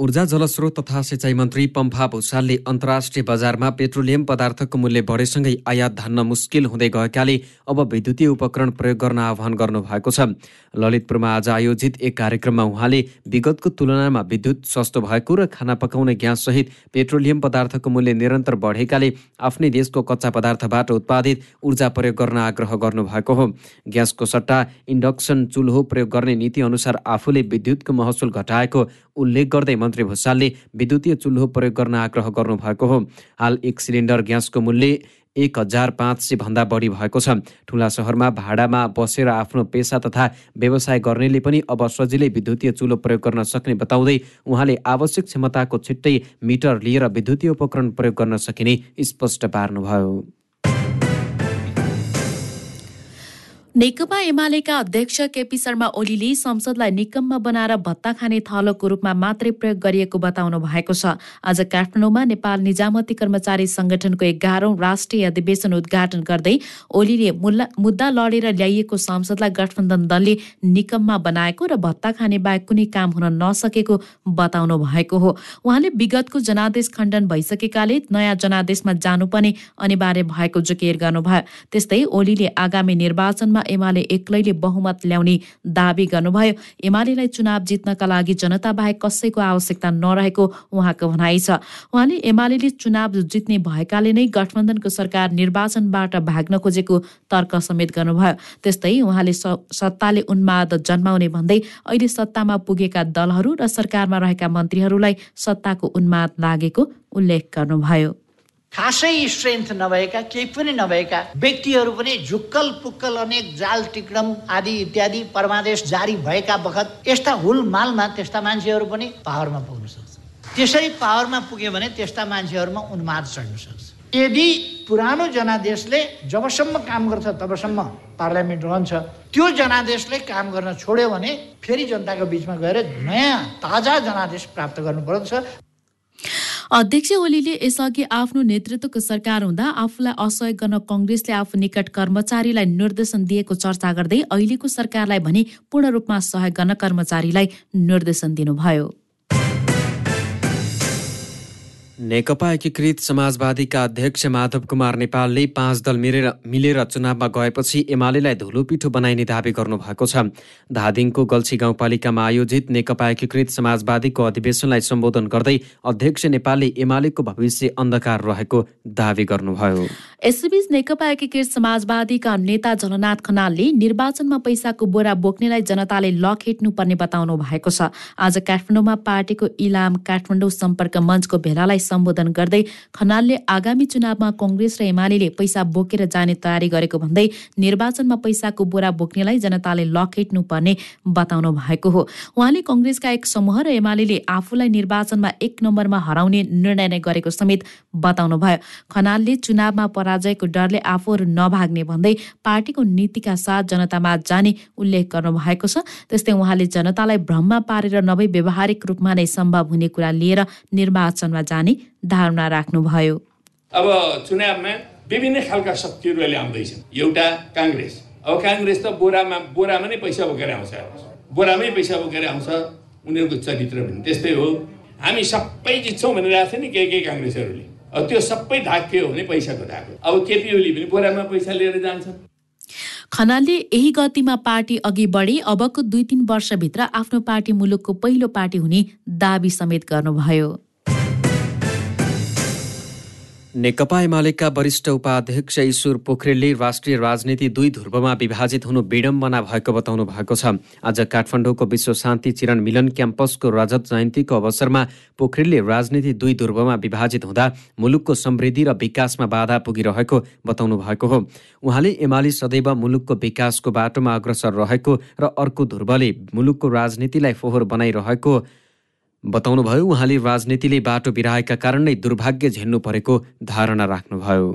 ऊर्जा जलस्रोत तथा सिँचाइ मन्त्री पम्फा भूषालले अन्तर्राष्ट्रिय बजारमा पेट्रोलियम पदार्थको मूल्य बढेसँगै आयात धान्न मुस्किल हुँदै गएकाले अब विद्युतीय उपकरण प्रयोग गर्न आह्वान गर्नुभएको छ। ललितपुरमा आज आयोजित एक कार्यक्रममा उहाँले विगतको तुलनामा विद्युत सस्तो भएको र खाना पकाउने ग्याससहित पेट्रोलियम पदार्थको मूल्य निरन्तर बढेकाले आफ्नै देशको कच्चा पदार्थबाट उत्पादित ऊर्जा प्रयोग गर्न आग्रह गर्नुभएको हो। ग्यासको सट्टा इन्डक्सन चुल्हो प्रयोग गर्ने नीति अनुसार आफूले विद्युतको महसुल घटाएको उल्लेख गर्दै मन्त्री भूषालले विद्युतीय चुल्हो प्रयोग गर्न आग्रह गर्नुभएको हो। हाल एक सिलिन्डर ग्यासको मूल्य एक हजार पाँच सय भन्दा बढी भएको छ। ठुला सहरमा भाडामा बसेर आफ्नो पेसा तथा व्यवसाय गर्नेले पनि अब सजिलै विद्युतीय चुलो प्रयोग गर्न सक्ने बताउँदै उहाँले आवश्यक क्षमताको छिट्टै मिटर लिएर विद्युतीय उपकरण प्रयोग गर्न सकिने स्पष्ट पार्नुभयो। नेकपा एमालेका अध्यक्ष केपी शर्मा ओलीले संसदलाई निकममा बनाएर भत्ता खाने थलोको रूपमा मात्रै प्रयोग गरिएको बताउनु भएको छ। आज काठमाडौँमा नेपाल निजामती कर्मचारी संगठनको एघारौं राष्ट्रिय अधिवेशन उद्घाटन गर्दै ओलीले मुद्दा लडेर ल्याइएको संसदलाई गठबन्धन दलले निकममा बनाएको र भत्ता खाने बाहेक कुनै काम हुन नसकेको बताउनु भएको हो। उहाँले विगतको जनादेश खण्डन भइसकेकाले नयाँ जनादेशमा जानुपर्ने अनिवार्य भएको जोकेर गर्नुभयो। त्यस्तै ओलीले आगामी निर्वाचनमा एमाले एक्लैले बहुमत ल्याउने दावी गर्नुभयो। एमालेलाई चुनाव जित्नका लागि जनता बाहेक कसैको आवश्यकता नरहेको उहाँको भनाइ छ। उहाँले एमाले चुनाव जित्ने भएकाले नै गठबन्धनको सरकार निर्वाचनबाट भाग्न खोजेको तर्क समेत गर्नुभयो। त्यस्तै उहाँले सत्ताले उन्माद जन्माउने भन्दै अहिले सत्तामा पुगेका दलहरू र सरकारमा रहेका मन्त्रीहरूलाई सत्ताको उन्माद लागेको उल्लेख गर्नुभयो। खासै स्ट्रेन्थ नभएका केही पनि नभएका व्यक्तिहरू पनि झुक्कल पुक्कल अनेक जाल टिक्रम आदि इत्यादि परमादेश जारी भएका बखत यस्ता हुलमालमा त्यस्ता मान्छेहरू पनि पावरमा पुग्न सक्छ। त्यसरी पावरमा पुग्यो भने त्यस्ता मान्छेहरूमा उन्माद चढ्न सक्छ। यदि पुरानो जनादेशले जबसम्म काम गर्छ तबसम्म पार्लियामेन्ट रहन्छ त्यो जनादेशले काम गर्न छोड्यो भने फेरि जनताको बिचमा गएर नयाँ ताजा जनादेश प्राप्त गर्नुपर्छ अध्यक्ष ओलीले यसअघि आफ्नो नेतृत्वको सरकार हुँदा आफूलाई असहयोग गर्न कङ्ग्रेसले आफू निकट कर्मचारीलाई निर्देशन दिएको चर्चा गर्दै अहिलेको सरकारलाई भने पूर्ण रूपमा सहयोग गर्न कर्मचारीलाई निर्देशन दिनुभयो। नेकपा एकीकृत समाजवादीका अध्यक्ष माधव कुमार नेपालले पाँच दल मिलेर मिलेर चुनावमा गएपछि एमालेलाई धुलोपिठो बनाइने दावी गर्नुभएको छ। धादिङको गल्छी गाउँपालिकामा आयोजित नेकपा एकीकृत समाजवादीको अधिवेशनलाई सम्बोधन गर्दै अध्यक्ष नेपालले एमालेको भविष्य अन्धकार रहेको दावी गर्नुभयो। यसैबीच नेकपा एकीकृत समाजवादीका नेता झलनाथ खनालले निर्वाचनमा पैसाको बोरा बोक्नेलाई जनताले लखेट्नु पर्ने बताउनु भएको छ। आज काठमाडौँमा पार्टीको इलाम काठमाडौँ सम्पर्क मञ्चको भेलालाई सम्बोधन गर्दै खनालले आगामी चुनावमा कङ्ग्रेस र एमाले पैसा बोकेर जाने तयारी गरेको भन्दै निर्वाचनमा पैसाको बोरा बोक्नेलाई जनताले लखेट्नु पर्ने बताउनु भएको हो। उहाँले कङ्ग्रेसका एक समूह र एमाले आफूलाई निर्वाचनमा एक नम्बरमा हराउने निर्णय नै गरेको समेत बताउनु भयो खनालले चुनावमा पराजयको डरले आफूहरू नभाग्ने भन्दै पार्टीको नीतिका साथ जनतामा जाने उल्लेख गर्नु भएको छ। त्यस्तै उहाँले जनतालाई भ्रममा पारेर नभई व्यवहारिक रूपमा नै सम्भव हुने कुरा लिएर निर्वाचनमा जाने धारणा राख्नुभयो। अब चुनावमा विभिन्न खालका शक्तिहरू अहिले आउँदैछन्। एउटा काङ्ग्रेस। अब काङ्ग्रेस त बोरामा बोरामा नै पैसा बोकेर आउँछ। बोरामै पैसा बोकेर आउँछ उनीहरूको चरित्र पनि त्यस्तै हो। हामी सबै जित्छौँ भनेर आएको थियो नि केही केही काङ्ग्रेसहरूले। त्यो सबै हो भने पैसाको हो अब केपी ओली पनि बोरामा पैसा लिएर जान्छन् खनालले यही गतिमा पार्टी अघि बढी अबको दुई तिन वर्षभित्र आफ्नो पार्टी मुलुकको पहिलो पार्टी हुने दावी समेत गर्नुभयो। नेकपा एमालेका वरिष्ठ उपाध्यक्ष ईश्वर पोखरेलले राष्ट्रिय राजनीति दुई ध्रुवमा विभाजित हुनु विडम्बना भएको बताउनु भएको छ। आज काठमाडौँको विश्व शान्ति चिरण मिलन क्याम्पसको रजत जयन्तीको अवसरमा पोखरेलले राजनीति दुई ध्रुवमा विभाजित हुँदा मुलुकको समृद्धि र विकासमा बाधा पुगिरहेको बताउनु भएको हो। उहाँले एमाले सदैव मुलुकको विकासको बाटोमा अग्रसर रहेको र अर्को ध्रुवले मुलुकको राजनीतिलाई फोहोर बनाइरहेको बताउनुभयो उहाँले राजनीतिले बाटो बिराएका कारण नै दुर्भाग्य झेल्नु परेको धारणा राख्नुभयो।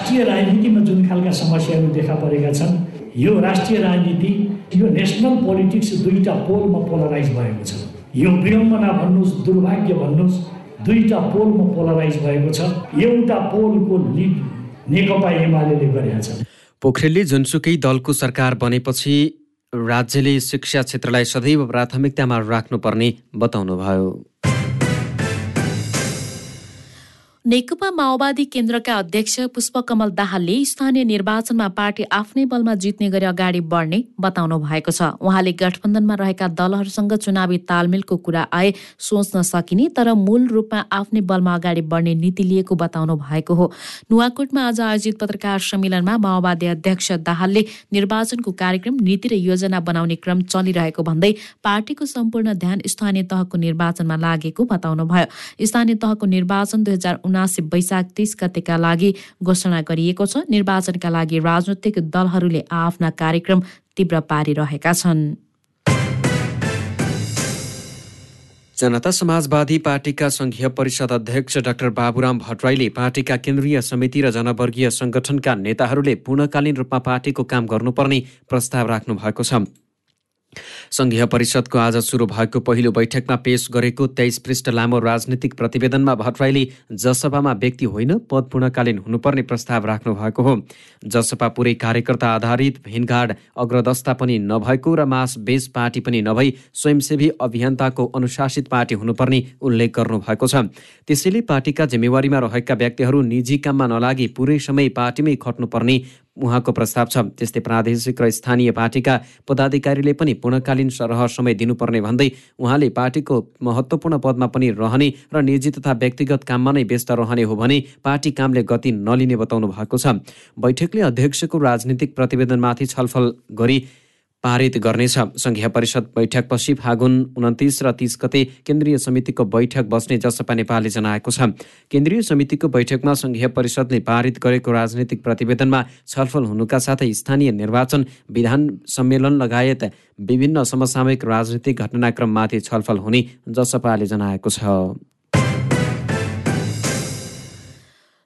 राष्ट्रिय राजनीतिमा जुन खालका समस्याहरू देखा परेका छन् यो राष्ट्रिय राजनीति यो नेसनल पोलिटिक्स दुईवटा पोलमा पोलराइज भएको छ। यो विडम्बना भन्नुहोस् दुर्भाग्य भन्नुहोस् दुईवटा पोलमा पोलराइज भएको छ। एउटा पोलको लिड नेकपा एमाले गरेका छ पोखरेलले जुनसुकै दलको सरकार बनेपछि राज्यले शिक्षा क्षेत्रलाई सदैव प्राथमिकतामा राख्नुपर्ने बताउनुभयो। नेकपा माओवादी केन्द्रका अध्यक्ष पुष्पकमल दाहालले स्थानीय निर्वाचनमा पार्टी आफ्नै बलमा जित्ने गरी अगाडि बढ्ने बताउनु भएको छ। उहाँले गठबन्धनमा रहेका दलहरूसँग चुनावी तालमेलको कुरा आए सोच्न सकिने तर मूल रूपमा आफ्नै बलमा अगाडि बढ्ने नीति लिएको बताउनु भएको हो। नुवाकोटमा आज आयोजित पत्रकार सम्मेलनमा माओवादी अध्यक्ष दाहालले निर्वाचनको कार्यक्रम नीति र योजना बनाउने क्रम चलिरहेको भन्दै पार्टीको सम्पूर्ण ध्यान स्थानीय तहको निर्वाचनमा लागेको बताउनुभयो। स्थानीय तहको निर्वाचन दुई उनासी वैशाख तीस गतेका लागि घोषणा गरिएको छ। निर्वाचनका लागि राजनैतिक दलहरूले आफ्ना कार्यक्रम तीव्र पारिरहेका छन्। जनता समाजवादी पार्टीका संघीय परिषद अध्यक्ष डाक्टर बाबुराम भट्टराईले पार्टीका केन्द्रीय समिति र जनवर्गीय संगठनका नेताहरूले पूर्णकालीन रूपमा पार्टीको काम गर्नुपर्ने प्रस्ताव राख्नु भएको छ। सङ्घीय परिषदको आज सुरु भएको पहिलो बैठकमा पेश गरेको तेइस पृष्ठ लामो राजनीतिक प्रतिवेदनमा भट्टराईले जसपामा व्यक्ति होइन पद पूर्णकालीन हुनुपर्ने प्रस्ताव राख्नु भएको हो। जसपा पुरै कार्यकर्ता आधारित भिनघाड अग्रदस्ता पनि नभएको र मास बेस पार्टी पनि नभई स्वयंसेवी अभियन्ताको अनुशासित पार्टी हुनुपर्ने उल्लेख गर्नुभएको छ। त्यसैले पार्टीका जिम्मेवारीमा रहेका व्यक्तिहरू निजी काममा नलागी पुरै समय पार्टीमै खट्नुपर्ने उहाँको प्रस्ताव छ। त्यस्तै प्रादेशिक र स्थानीय पार्टीका पदाधिकारीले पनि पूर्णकालीन सरह समय दिनुपर्ने भन्दै उहाँले पार्टीको महत्त्वपूर्ण पदमा पनि रहने र निजी तथा व्यक्तिगत काममा नै व्यस्त रहने हो भने पार्टी कामले गति नलिने बताउनु भएको छ। बैठकले अध्यक्षको राजनीतिक प्रतिवेदनमाथि छलफल गरी पारित गर्नेछ सङ्घीय परिषद बैठकपछि फागुन उन्तिस र तिस गते केन्द्रीय समितिको बैठक बस्ने जसपा नेपालले जनाएको छ। केन्द्रीय समितिको बैठकमा सङ्घीय परिषदले पारित गरेको राजनीतिक प्रतिवेदनमा छलफल हुनुका साथै स्थानीय निर्वाचन विधान सम्मेलन लगायत विभिन्न समसामयिक राजनीतिक घटनाक्रममाथि छलफल हुने जसपाले जनाएको छ।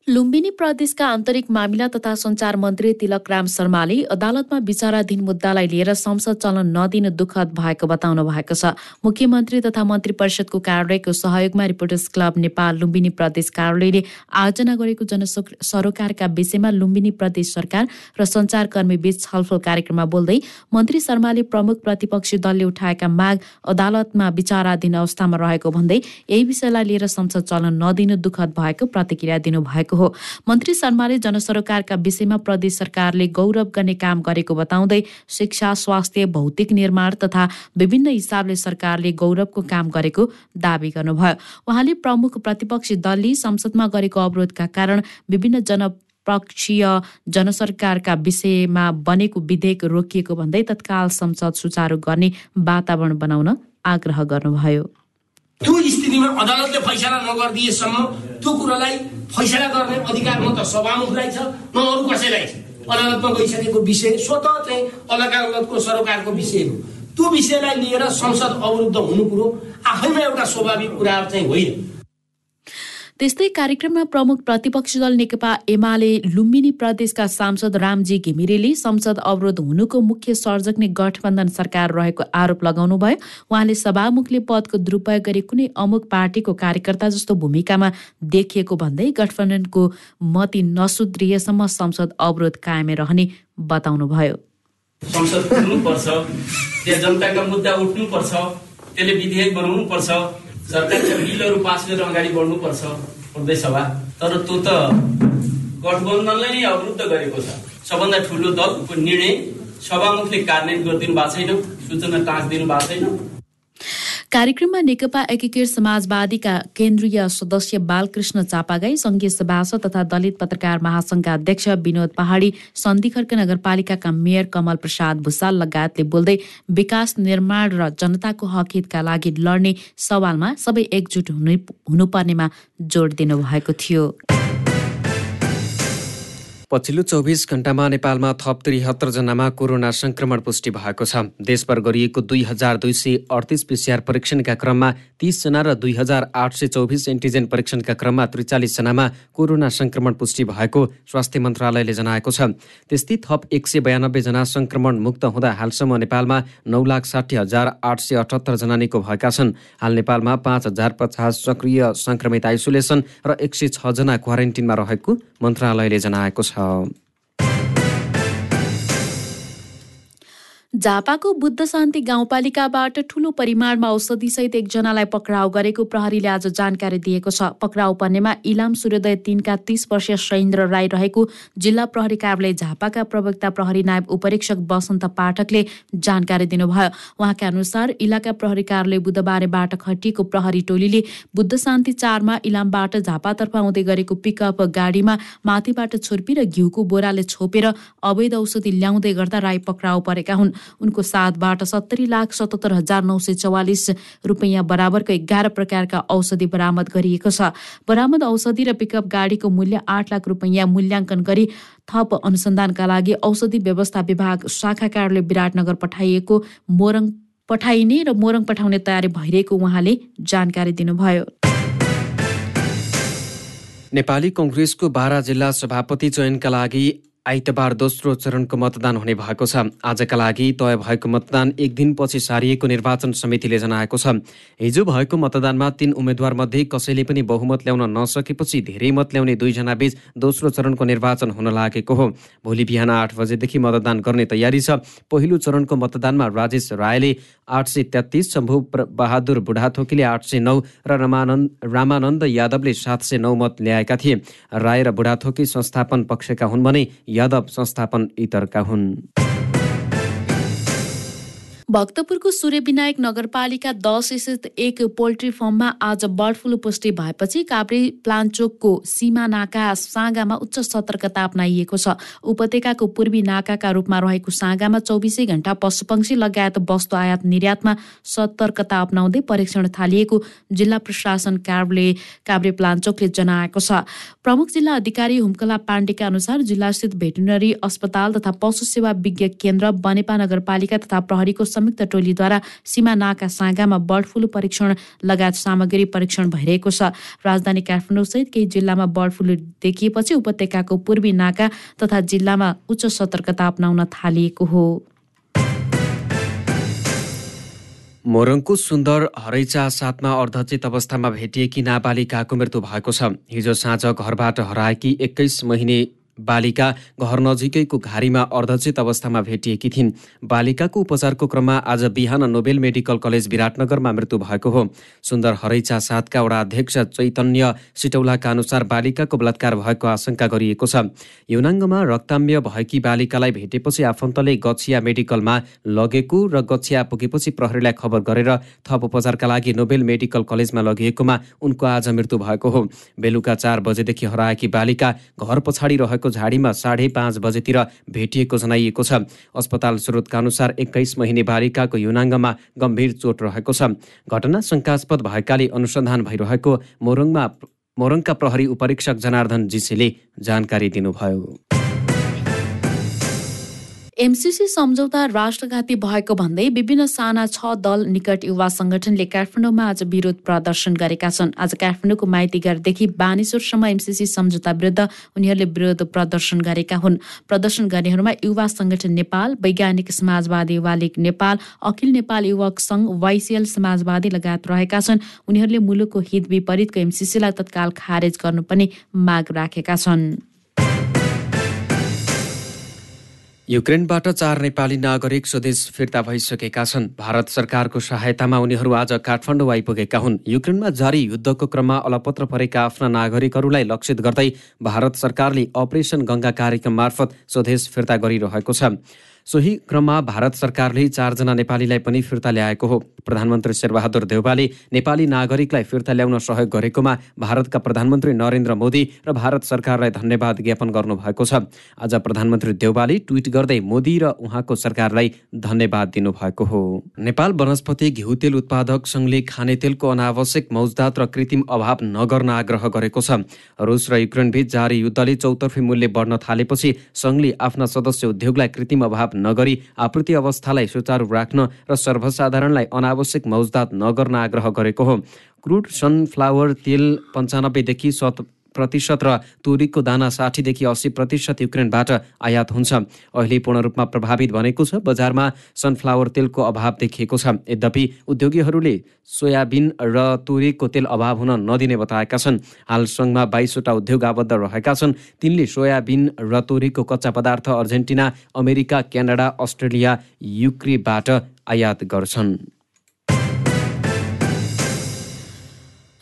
लुम्बिनी प्रदेशका आन्तरिक मामिला तथा सञ्चार मन्त्री तिलक राम शर्माले अदालतमा विचाराधीन मुद्दालाई लिएर संसद चलन नदिनु दुःखद भएको बताउनु भएको छ। मुख्यमन्त्री तथा मन्त्री परिषदको कार्यालयको सहयोगमा रिपोर्टर्स क्लब नेपाल लुम्बिनी प्रदेश कार्यालयले आयोजना गरेको जन सरोकारका विषयमा लुम्बिनी प्रदेश सरकार र सञ्चारकर्मी बीच छलफल कार्यक्रममा बोल्दै मन्त्री शर्माले प्रमुख प्रतिपक्षी दलले उठाएका माग अदालतमा विचाराधीन अवस्थामा रहेको भन्दै यही विषयलाई लिएर संसद चलन नदिनु दुःखद भएको प्रतिक्रिया दिनुभएको भएको हो। मन्त्री शर्माले जनसरोकारका विषयमा प्रदेश सरकारले गौरव गर्ने काम गरेको बताउँदै शिक्षा स्वास्थ्य भौतिक निर्माण तथा विभिन्न हिसाबले सरकारले गौरवको काम गरेको दावी गर्नुभयो। उहाँले प्रमुख प्रतिपक्षी दलले संसदमा गरेको अवरोधका कारण विभिन्न जन पक्षीय जनसरकारका विषयमा बनेको विधेयक रोकिएको भन्दै तत्काल संसद सुचारू गर्ने वातावरण बनाउन आग्रह गर्नुभयो। त्यो स्थितिमा अदालतले फैसला नगरिदिएसम्म त्यो कुरालाई फैसला गर्ने अधिकार न त सभामुखलाई छ न अरू कसैलाई छ अदालतमा गइसकेको विषय स्वत चाहिँ अलग अदालतको सरकारको विषय हो त्यो विषयलाई लिएर संसद अवरुद्ध हुनु कुरो आफैमा एउटा स्वाभाविक कुराहरू चाहिँ होइन त्यस्तै कार्यक्रममा प्रमुख प्रतिपक्षी दल नेकपा एमाले लुम्बिनी प्रदेशका सांसद रामजी घिमिरेले संसद अवरोध हुनुको मुख्य सर्जक नै गठबन्धन सरकार रहेको आरोप लगाउनु भयो उहाँले सभामुखले पदको दुरुपयोग गरी कुनै अमुक पार्टीको कार्यकर्ता जस्तो भूमिकामा देखिएको भन्दै गठबन्धनको मती नसुध्रिएसम्म संसद अवरोध कायमै रहने बताउनुभयो। संसद त्यहाँ जनताका मुद्दा उठ्नुपर्छ त्यसले विधेयक बनाउनुपर्छ सरकारका बिलहरू पास गरेर अगाडि बढ्नुपर्छ। प्रदेश सभा तर त्यो त गठबन्धनलाई नै अवरुद्ध गरेको छ। सबभन्दा ठुलो दलको निर्णय सभामुखले कार्यान्वयन गरिदिनु भएको छैन सूचना टाँसिदिनु भएको छैन। कार्यक्रममा नेकपा एकीकृत समाजवादीका केन्द्रीय सदस्य बालकृष्ण चापागाई संघीय सभासद तथा दलित पत्रकार महासंघका अध्यक्ष विनोद पहाडी सन्धिखर्क नगरपालिकाका मेयर कमल प्रसाद भूषाल लगायतले बोल्दै विकास निर्माण र जनताको हकहितका लागि लड्ने सवालमा सबै एकजुट हुनुपर्नेमा जोड दिनुभएको थियो। पछिल्लो चौबिस घण्टामा नेपालमा थप त्रिहत्तर जनामा कोरोना संक्रमण पुष्टि भएको छ। देशभर गरिएको दुई हजार दुई सय अडतिस पिसिआर परीक्षणका क्रममा तीसजना र दुई हजार आठ सय चौबिस एन्टिजेन परीक्षणका क्रममा त्रिचालिसजनामा कोरोना संक्रमण पुष्टि भएको स्वास्थ्य मन्त्रालयले जनाएको छ। त्यस्तै थप एक सय बयानब्बे जना संक्रमण मुक्त हुँदा हालसम्म नेपालमा नौ लाख साठी हजार आठ सय अठहत्तर जना निको भएका छन्। हाल नेपालमा पाँच हजार पचास सक्रिय संक्रमित आइसोलेसन र एक सय छजना क्वारेन्टिनमा रहेको मन्त्रालयले जनाएको छ। um, झापाको बुद्ध शान्ति गाउँपालिकाबाट ठूलो परिमाणमा औषधिसहित एकजनालाई पक्राउ गरेको प्रहरीले आज जानकारी दिएको छ। पक्राउ पर्नेमा इलाम सूर्योदय तीनका तीस वर्षीय शैन्द्र राई रहेको जिल्ला प्रहरी कार्यालय झापाका प्रवक्ता प्रहरी नायब उपरीक्षक वसन्त पाठकले जानकारी दिनुभयो। उहाँका अनुसार इलाका प्रहरी कार्यालय बुधबारबाट खटिएको प्रहरी टोलीले बुद्ध शान्ति चारमा इलामबाट झापातर्फ आउँदै गरेको पिकअप गाडीमा माथिबाट छुर्पी र घिउको बोराले छोपेर अवैध औषधि ल्याउँदै गर्दा राई पक्राउ परेका हुन्। उनको साथबाट सत्तरी लाख सतहत्तर हजार नौ सय चौवालिस रुपियाँ बराबरको एघार प्रकारका औषधि बरामद गरिएको छ। बरामद औषधि र पिकअप गाडीको मूल्य आठ लाख रुपियाँ मूल्याङ्कन गरी थप अनुसन्धानका लागि औषधि व्यवस्था विभाग शाखा कार्यालय विराटनगर पठाइएको मोरङ पठाइने र मोरङ पठाउने तयारी भइरहेको उहाँले जानकारी दिनुभयो। नेपाली कङ्ग्रेसको बाह्र जिल्ला सभापति चयनका लागि आइतबार दोस्रो चरणको मतदान हुने भएको छ। आजका लागि तय भएको मतदान एक दिनपछि सारिएको निर्वाचन समितिले जनाएको छ। हिजो भएको मतदानमा तीन उम्मेद्वार मध्ये कसैले पनि बहुमत ल्याउन नसकेपछि धेरै मत ल्याउने दुईजना बीच दोस्रो चरणको निर्वाचन हुन लागेको हो। भोलि बिहान आठ बजेदेखि मतदान गर्ने तयारी छ। पहिलो चरणको मतदानमा राजेश रायले आठ सय तेत्तिस शम्भु बहादुर बुढाथोकीले आठ सय नौ र रमानन्द रामानन्द यादवले सात सय नौ मत ल्याएका थिए। राय र बुढाथोकी संस्थापन पक्षका हुन् भने यादव संस्थापन इतरका हुन्। भक्तपुरको सूर्यविनायक नगरपालिका दस स्थित एक पोल्ट्री फर्ममा आज बर्ड फ्लू पुष्टि भएपछि काभ्रे प्लान्चोकको सीमा नाका साँगामा उच्च सतर्कता अप्नाइएको छ। उपत्यकाको पूर्वी नाकाका रूपमा रहेको साँगामा चौबिसै घण्टा पशुपक्षी लगायत वस्तु आयात निर्यातमा सतर्कता अप्नाउँदै परीक्षण थालिएको जिल्ला प्रशासन कार्यालय काभ्रे प्लान्चोकले जनाएको छ। प्रमुख जिल्ला अधिकारी हुम्कला पाण्डेका अनुसार जिल्लास्थित भेटनरी अस्पताल तथा पशु सेवा विज्ञ केन्द्र बनेपा नगरपालिका तथा प्रहरीको संयुक्त टोलीद्वारा सीमा नाका साँगामा बर्ड फ्लू परीक्षण लगायत सामग्री परीक्षण भइरहेको छ। राजधानी काठमाडौँसहित केही जिल्लामा बर्ड फ्लू देखिएपछि उपत्यकाको पूर्वी नाका तथा जिल्लामा उच्च सतर्कता अप्नाउन थालिएको हो। मोरङको सुन्दर हरैचा साथमा अर्धचित अवस्थामा भेटिएकी नाबालिकाको मृत्यु भएको छ। हिजो साँझ घरबाट हराएकी एक्काइस महिने बालिका घर नजिकैको घारीमा अर्धचित अवस्थामा भेटिएकी थिइन्। बालिकाको उपचारको क्रममा आज बिहान नोबेल मेडिकल कलेज विराटनगरमा मृत्यु भएको हो। सुन्दर हरैचा सातका वडा अध्यक्ष चैतन्य सिटौलाका अनुसार बालिकाको बलात्कार भएको आशंका गरिएको छ। युनाङ्गमा रक्ताम्य भएकी बालिकालाई भेटेपछि आफन्तले गछिया मेडिकलमा लगेको र गछिया पुगेपछि प्रहरीलाई खबर गरेर थप उपचारका लागि नोबेल मेडिकल कलेजमा लगिएकोमा उनको आज मृत्यु भएको हो। बेलुका चार बजेदेखि हराएकी बालिका घर पछाडि रहेको झाडीमा साढे पाँच बजेतिर भेटिएको जनाइएको छ। अस्पताल स्रोतका अनुसार एक्काइस महिने बालिकाको युनाङ्गमा गम्भीर चोट रहेको छ। घटना शङ्कास्पद भएकाले अनुसन्धान भइरहेको मोरङमा मोरङका प्रहरी उपरीक्षक जनार्दन जीसीले जानकारी दिनुभयो। एमसिसी सम्झौता राष्ट्रघाती भएको भन्दै विभिन्न साना छ दल निकट युवा संगठनले काठमाडौँमा आज विरोध प्रदर्शन गरेका छन्। आज काठमाडौँको माइतीघरदेखि बानेश्वरसम्म एमसिसी सम्झौता विरुद्ध उनीहरूले विरोध प्रदर्शन गरेका हुन्। प्रदर्शन गर्नेहरूमा युवा संगठन नेपाल वैज्ञानिक समाजवादी युवा लीग नेपाल अखिल नेपाल युवक संघ वाइसिएल समाजवादी लगायत रहेका छन्। उनीहरूले मुलुकको हित विपरीतको एमसिसीलाई तत्काल खारेज गर्नुपर्ने माग राखेका छन्। युक्रेनबाट चार नेपाली नागरिक स्वदेश फिर्ता भइसकेका छन्। भारत सरकारको सहायतामा उनीहरू आज काठमाडौँ आइपुगेका हुन्। युक्रेनमा जारी युद्धको क्रममा अलपत्र परेका आफ्ना नागरिकहरूलाई लक्षित गर्दै भारत सरकारले अपरेसन गङ्गा कार्यक्रम मार्फत स्वदेश फिर्ता गरिरहेको छ। सोही क्रममा भारत सरकारले चारजना नेपालीलाई पनि फिर्ता ल्याएको हो। प्रधानमन्त्री शेरबहादुर देउवाले नेपाली नागरिकलाई फिर्ता ल्याउन सहयोग गरेकोमा भारतका प्रधानमन्त्री नरेन्द्र मोदी र भारत सरकारलाई धन्यवाद ज्ञापन गर्नुभएको छ। आज प्रधानमन्त्री देउवाले ट्विट गर्दै मोदी र उहाँको सरकारलाई धन्यवाद दिनुभएको हो। नेपाल वनस्पति घिउ तेल उत्पादक सङ्घले खाने तेलको अनावश्यक मौजदात र कृत्रिम अभाव नगर्न आग्रह गरेको छ। रुस र युक्रेनबीच जारी युद्धले चौतर्फी मूल्य बढ्न थालेपछि सङ्घले आफ्ना सदस्य उद्योगलाई कृत्रिम अभाव नगरी आपूर्ति अवस्थालाई सुचारू राख्न र सर्वसाधारणलाई अनावश्यक मौजदात नगर्न आग्रह गरेको हो। क्रुड सनफ्लावर तेल पन्चानब्बेदेखि सत प्रतिशत र तुरीको दाना साठीदेखि अस्सी प्रतिशत युक्रेनबाट आयात हुन्छ। अहिले पूर्ण रूपमा प्रभावित भनेको छ। बजारमा सनफ्लावर तेलको अभाव देखिएको छ। यद्यपि उद्योगीहरूले सोयाबिन र तुरीको तेल अभाव हुन नदिने बताएका छन्। हाल सङ्घमा बाइसवटा उद्योग आबद्ध रहेका छन्। तिनले सोयाबिन र तुरीको कच्चा पदार्थ अर्जेन्टिना अमेरिका क्यानाडा अस्ट्रेलिया युक्रेबाट आयात गर्छन्।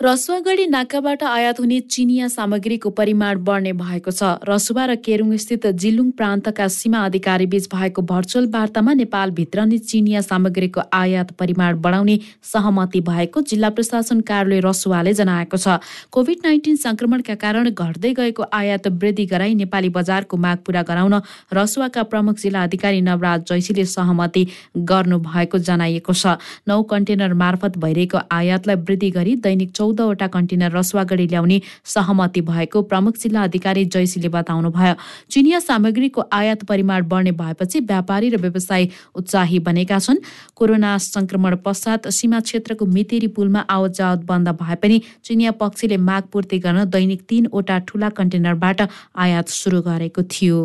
रसुवागढी नाकाबाट आयात हुने चिनिया सामग्रीको परिमाण बढ्ने भएको छ। रसुवा र केरुङ स्थित जिलुङ प्रान्तका सीमा अधिकारी बीच भएको भर्चुअल वार्तामा नेपालभित्र नै चिनिया सामग्रीको आयात परिमाण बढाउने सहमति भएको जिल्ला प्रशासन कार्यालय रसुवाले जनाएको छ। कोभिड नाइन्टिन संक्रमणका कारण घट्दै गएको आयात वृद्धि गराई नेपाली बजारको माग पूरा गराउन रसुवाका प्रमुख जिल्ला अधिकारी नवराज जैसीले सहमति गर्नु भएको जनाइएको छ। नौ कन्टेनर मार्फत भइरहेको आयातलाई वृद्धि गरी दैनिक चौधवटा कन्टेनर रसुवागढी ल्याउने सहमति भएको प्रमुख जिल्ला अधिकारी जयसीले बताउनुभयो। चिनिया सामग्रीको आयात परिमाण बढ्ने भएपछि व्यापारी र व्यवसायी उत्साही बनेका छन्। कोरोना संक्रमण पश्चात सीमा क्षेत्रको मितेरी पुलमा आवत जावत बन्द भए पनि चिनिया पक्षले माग पूर्ति गर्न दैनिक तीनवटा ठूला कन्टेनरबाट आयात सुरु गरेको थियो।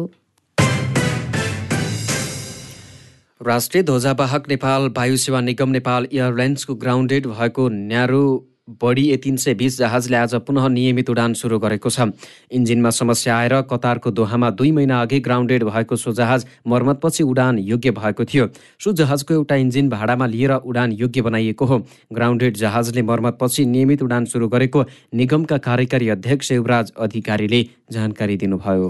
राष्ट्रिय ध्वजावाहक नेपाल वायु सेवा निगम नेपाल एयरलाइन्सको ग्राउन्डेड भएको न्यारो बढी ए तिन सय बिस जहाजले आज पुनः नियमित उडान सुरु गरेको छ। इन्जिनमा समस्या आएर कतारको दोहामा दुई महिना अघि ग्राउन्डेड भएको सो जहाज मर्मतपछि उडान योग्य भएको थियो। सो जहाजको एउटा इन्जिन भाडामा लिएर उडान योग्य बनाइएको हो। ग्राउन्डेड जहाजले मर्मतपछि नियमित उडान सुरु गरेको निगमका कार्यकारी अध्यक्ष युवराज अधिकारीले जानकारी दिनुभयो।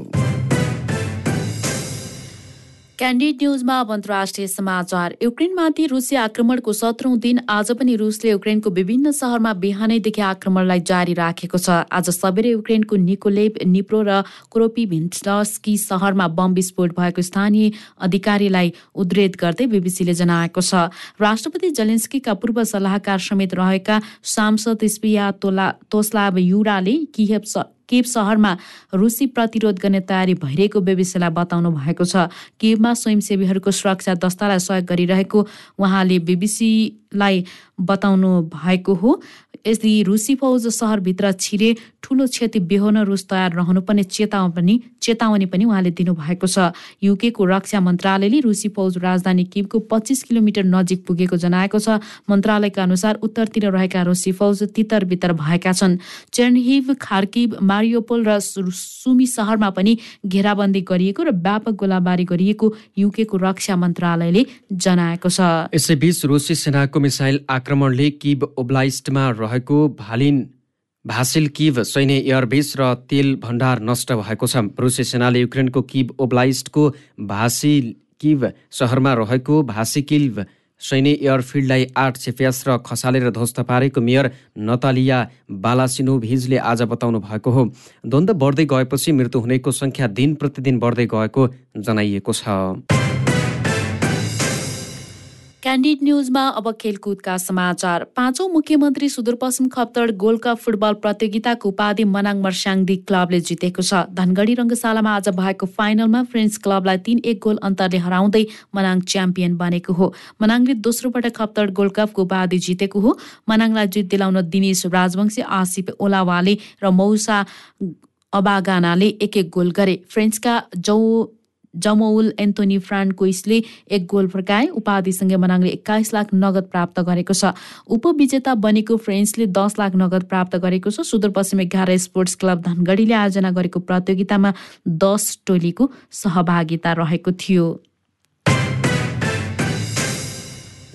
क्यान्डिड न्युजमा अब अन्तर्राष्ट्रिय समाचार। युक्रेनमाथि रुसी आक्रमणको सत्रौं दिन आज पनि रुसले युक्रेनको विभिन्न सहरमा बिहानैदेखि आक्रमणलाई जारी राखेको छ। आज सबेरै युक्रेनको निकोलेभ निप्रो र क्रोपिभिन्स्की सहरमा बम विस्फोट भएको स्थानीय अधिकारीलाई उद्रेत गर्दै बिबिसीले जनाएको छ। राष्ट्रपति जेलेन्स्कीका पूर्व सल्लाहकार समेत रहेका सांसद स्पिया तोला तोस्लाव युराले किहेब केब सहरमा रुसी प्रतिरोध गर्ने तयारी भइरहेको बेबिसीलाई बताउनु भएको छ। केबमा स्वयंसेवीहरूको सुरक्षा दस्तालाई सहयोग गरिरहेको उहाँले बिबिसीलाई बताउनु भएको हो। यदि रुसी फौज सहरभित्र छिरे ठुलो क्षति बेहोर्न रुस तयार रहनुपर्ने चेतावनी चेतावनी पनि उहाँले दिनुभएको छ। युकेको रक्षा मन्त्रालयले रुसी फौज राजधानी किबको पच्चिस किलोमिटर नजिक पुगेको जनाएको छ। मन्त्रालयका अनुसार उत्तरतिर रहेका रुसी फौज तितर भएका छन्। चेर्नहिभ खार्किब मारियोपोल र सुमी सहरमा पनि घेराबन्दी गरिएको र व्यापक गोलाबारी गरिएको युकेको रक्षा मन्त्रालयले जनाएको छ। यसैबीच रुसी सेनाको मिसाइल आक्रमणले किब ओब्लाइस्टमा रहेको भालिन भासिल किभ सैन्य एयरबेस र तेल भण्डार नष्ट भएको छ। रुसी सेनाले युक्रेनको किब ओब्लाइस्टको भासिल किभ सहरमा रहेको भासिकिल्भ सैन्य एयरफिल्डलाई आठ क्षेप्यास र खसालेर ध्वस्त पारेको मेयर नतालिया बालासिनोभिजले आज बताउनु भएको हो। द्वन्द्व बढ्दै गएपछि मृत्यु हुनेको सङ्ख्या दिन प्रतिदिन बढ्दै गएको जनाइएको छ। क्यान्डिड न्युजमा अब खेलकुदका समाचार। पाँचौं मुख्यमन्त्री Sudurpashchim Khaptad gold cup football प्रतियोगिताको उपाधि मनाङ मर्स्याङदी क्लबले जितेको छ। धनगढी रङ्गशालामा आज भएको फाइनलमा फ्रेन्च क्लबलाई तीन एक गोल अन्तरले हराउँदै मनाङ च्याम्पियन बनेको हो। मनाङले दोस्रो पटक खप्तड गोल्ड कपको उपाधि जितेको हो। मनाङलाई जित दिलाउन दिनेश राजवंशी आसिफ ओलावाले र मौसा अबागानाले एक एक गोल गरे। फ्रेन्चका जौ जमौल एन्थोनी फ्रान्कोइसले एक गोल फर्काए उपाधिसँगै मनाङले एक्काइस लाख नगद प्राप्त गरेको छ। उपविजेता बनेको फ्रेन्चले दस लाख नगद प्राप्त गरेको छ। सुदूरपश्चिम एघार स्पोर्ट्स क्लब धनगढीले आयोजना गरेको प्रतियोगितामा दस टोलीको सहभागिता रहेको थियो।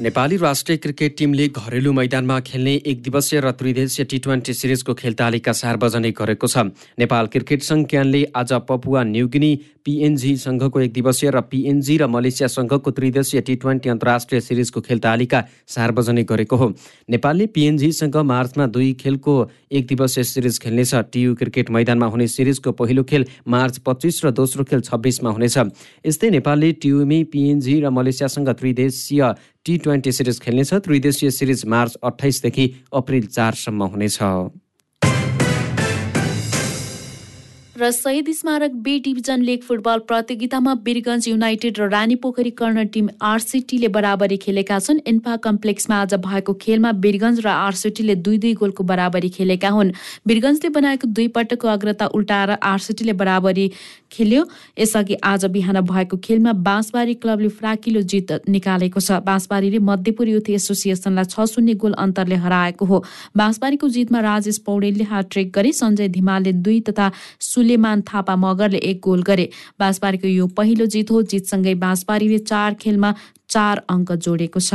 नेपाली राष्ट्रिय क्रिकेट टिमले घरेलु मैदानमा खेल्ने एक दिवसीय र त्रिदेशीय टी ट्वेन्टी सिरिजको खेल तालिका सार्वजनिक गरेको छ। नेपाल क्रिकेट सङ्घ क्यानले आज पपुवा न्युगिनी पिएनजी सङ्घको एक दिवसीय र पिएनजी र मलेसिया सङ्घको त्रिदेशीय टी ट्वेन्टी अन्तर्राष्ट्रिय सिरिजको खेल तालिका सार्वजनिक गरेको हो। नेपालले पिएनजीसँग मार्चमा दुई खेलको एक दिवसीय सिरिज खेल्नेछ। टियु क्रिकेट मैदानमा हुने सिरिजको पहिलो खेल मार्च पच्चिस र दोस्रो खेल छब्बिसमा हुनेछ। यस्तै नेपालले टियुमी पिएनजी र मलेसियासँग त्रिदेशीय टी ट्वेन्टी सिरिज खेल्नेछ। त्रिदेशीय सिरिज मार्च अठाइसदेखि अप्रिल चारसम्म हुनेछ। र शहीद स्मारक बी डिभिजन लिग फुटबल प्रतियोगितामा वीरगञ्ज युनाइटेड र रानी पोखरी कर्ण टिम आरसिटीले बराबरी खेलेका छन्। इन्फा कम्प्लेक्समा आज भएको खेलमा वीरगञ्ज र आरसिटीले दुई दुई गोलको बराबरी खेलेका हुन्। वीरगञ्जले बनाएको दुई पटकको अग्रता उल्टाएर आरसिटीले बराबरी खेल्यो। यसअघि आज बिहान भएको खेलमा बाँसबारी क्लबले फ्राकिलो जित निकालेको छ। बाँसबारीले मध्यपुर युथ एसोसिएसनलाई छ शून्य गोल अन्तरले हराएको हो। बाँसबारीको जितमा राजेश पौडेलले हार्ट्रिक गरे सञ्जय धिमालले दुई तथा सुलेमान थापा मगरले एक गोल गरे। बाँसबारीको यो पहिलो जित हो जितसँगै बाँसबारीले चार खेलमा चार अङ्क जोडेको छ।